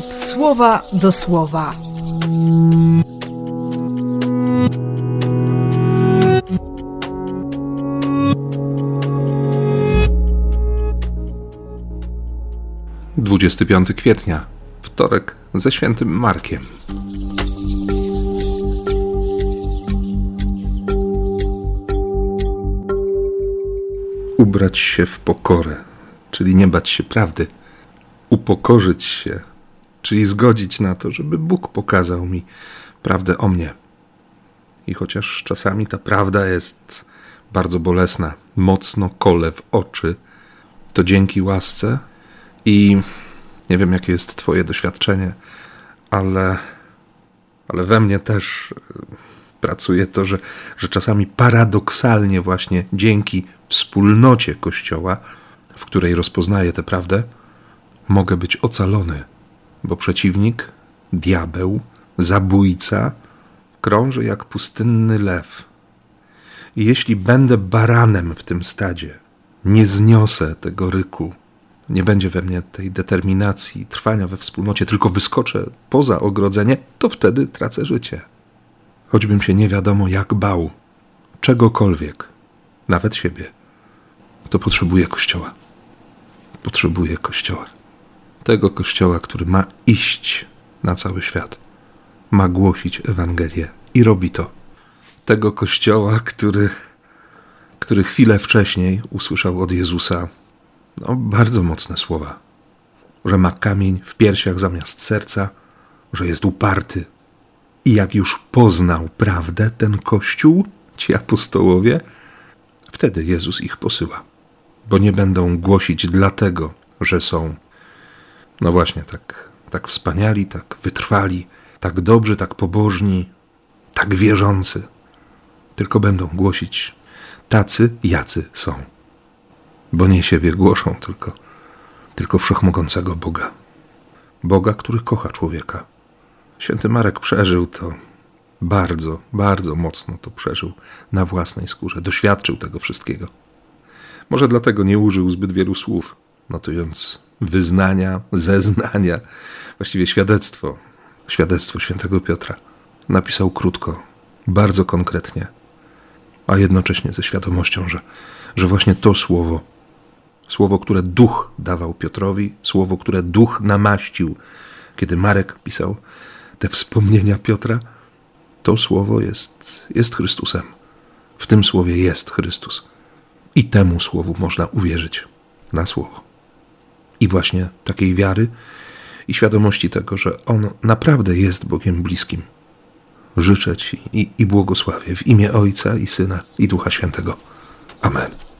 słowa do słowa. Dwudziesty piąty kwietnia, wtorek ze świętym Markiem. Ubrać się w pokorę, czyli nie bać się prawdy, upokorzyć się czyli zgodzić na to, żeby Bóg pokazał mi prawdę o mnie. I chociaż czasami ta prawda jest bardzo bolesna, mocno kole w oczy, to dzięki łasce i nie wiem, jakie jest Twoje doświadczenie, ale, ale we mnie też e, pracuje to, że, że czasami paradoksalnie, właśnie dzięki wspólnocie Kościoła, w której rozpoznaję tę prawdę, mogę być ocalony bo przeciwnik, diabeł, zabójca, krąży jak pustynny lew. I jeśli będę baranem w tym stadzie, nie zniosę tego ryku, nie będzie we mnie tej determinacji, trwania we wspólnocie, tylko wyskoczę poza ogrodzenie, to wtedy tracę życie. Choćbym się nie wiadomo jak bał, czegokolwiek, nawet siebie, to potrzebuję Kościoła. Potrzebuję Kościoła tego Kościoła, który ma iść na cały świat, ma głosić Ewangelię i robi to. Tego Kościoła, który, który chwilę wcześniej usłyszał od Jezusa no, bardzo mocne słowa, że ma kamień w piersiach zamiast serca, że jest uparty. I jak już poznał prawdę ten Kościół, ci apostołowie, wtedy Jezus ich posyła, bo nie będą głosić dlatego, że są no właśnie, tak, tak wspaniali, tak wytrwali, tak dobrzy, tak pobożni, tak wierzący. Tylko będą głosić tacy, jacy są. Bo nie siebie głoszą, tylko, tylko wszechmogącego Boga. Boga, który kocha człowieka. Święty Marek przeżył to bardzo, bardzo mocno to przeżył na własnej skórze. Doświadczył tego wszystkiego. Może dlatego nie użył zbyt wielu słów, notując wyznania, zeznania, właściwie świadectwo, świadectwo świętego Piotra. Napisał krótko, bardzo konkretnie, a jednocześnie ze świadomością, że, że właśnie to słowo, słowo, które duch dawał Piotrowi, słowo, które duch namaścił, kiedy Marek pisał te wspomnienia Piotra, to słowo jest, jest Chrystusem. W tym słowie jest Chrystus. I temu słowu można uwierzyć na słowo i właśnie takiej wiary i świadomości tego, że On naprawdę jest Bogiem bliskim. Życzę Ci i, i błogosławię w imię Ojca i Syna i Ducha Świętego. Amen.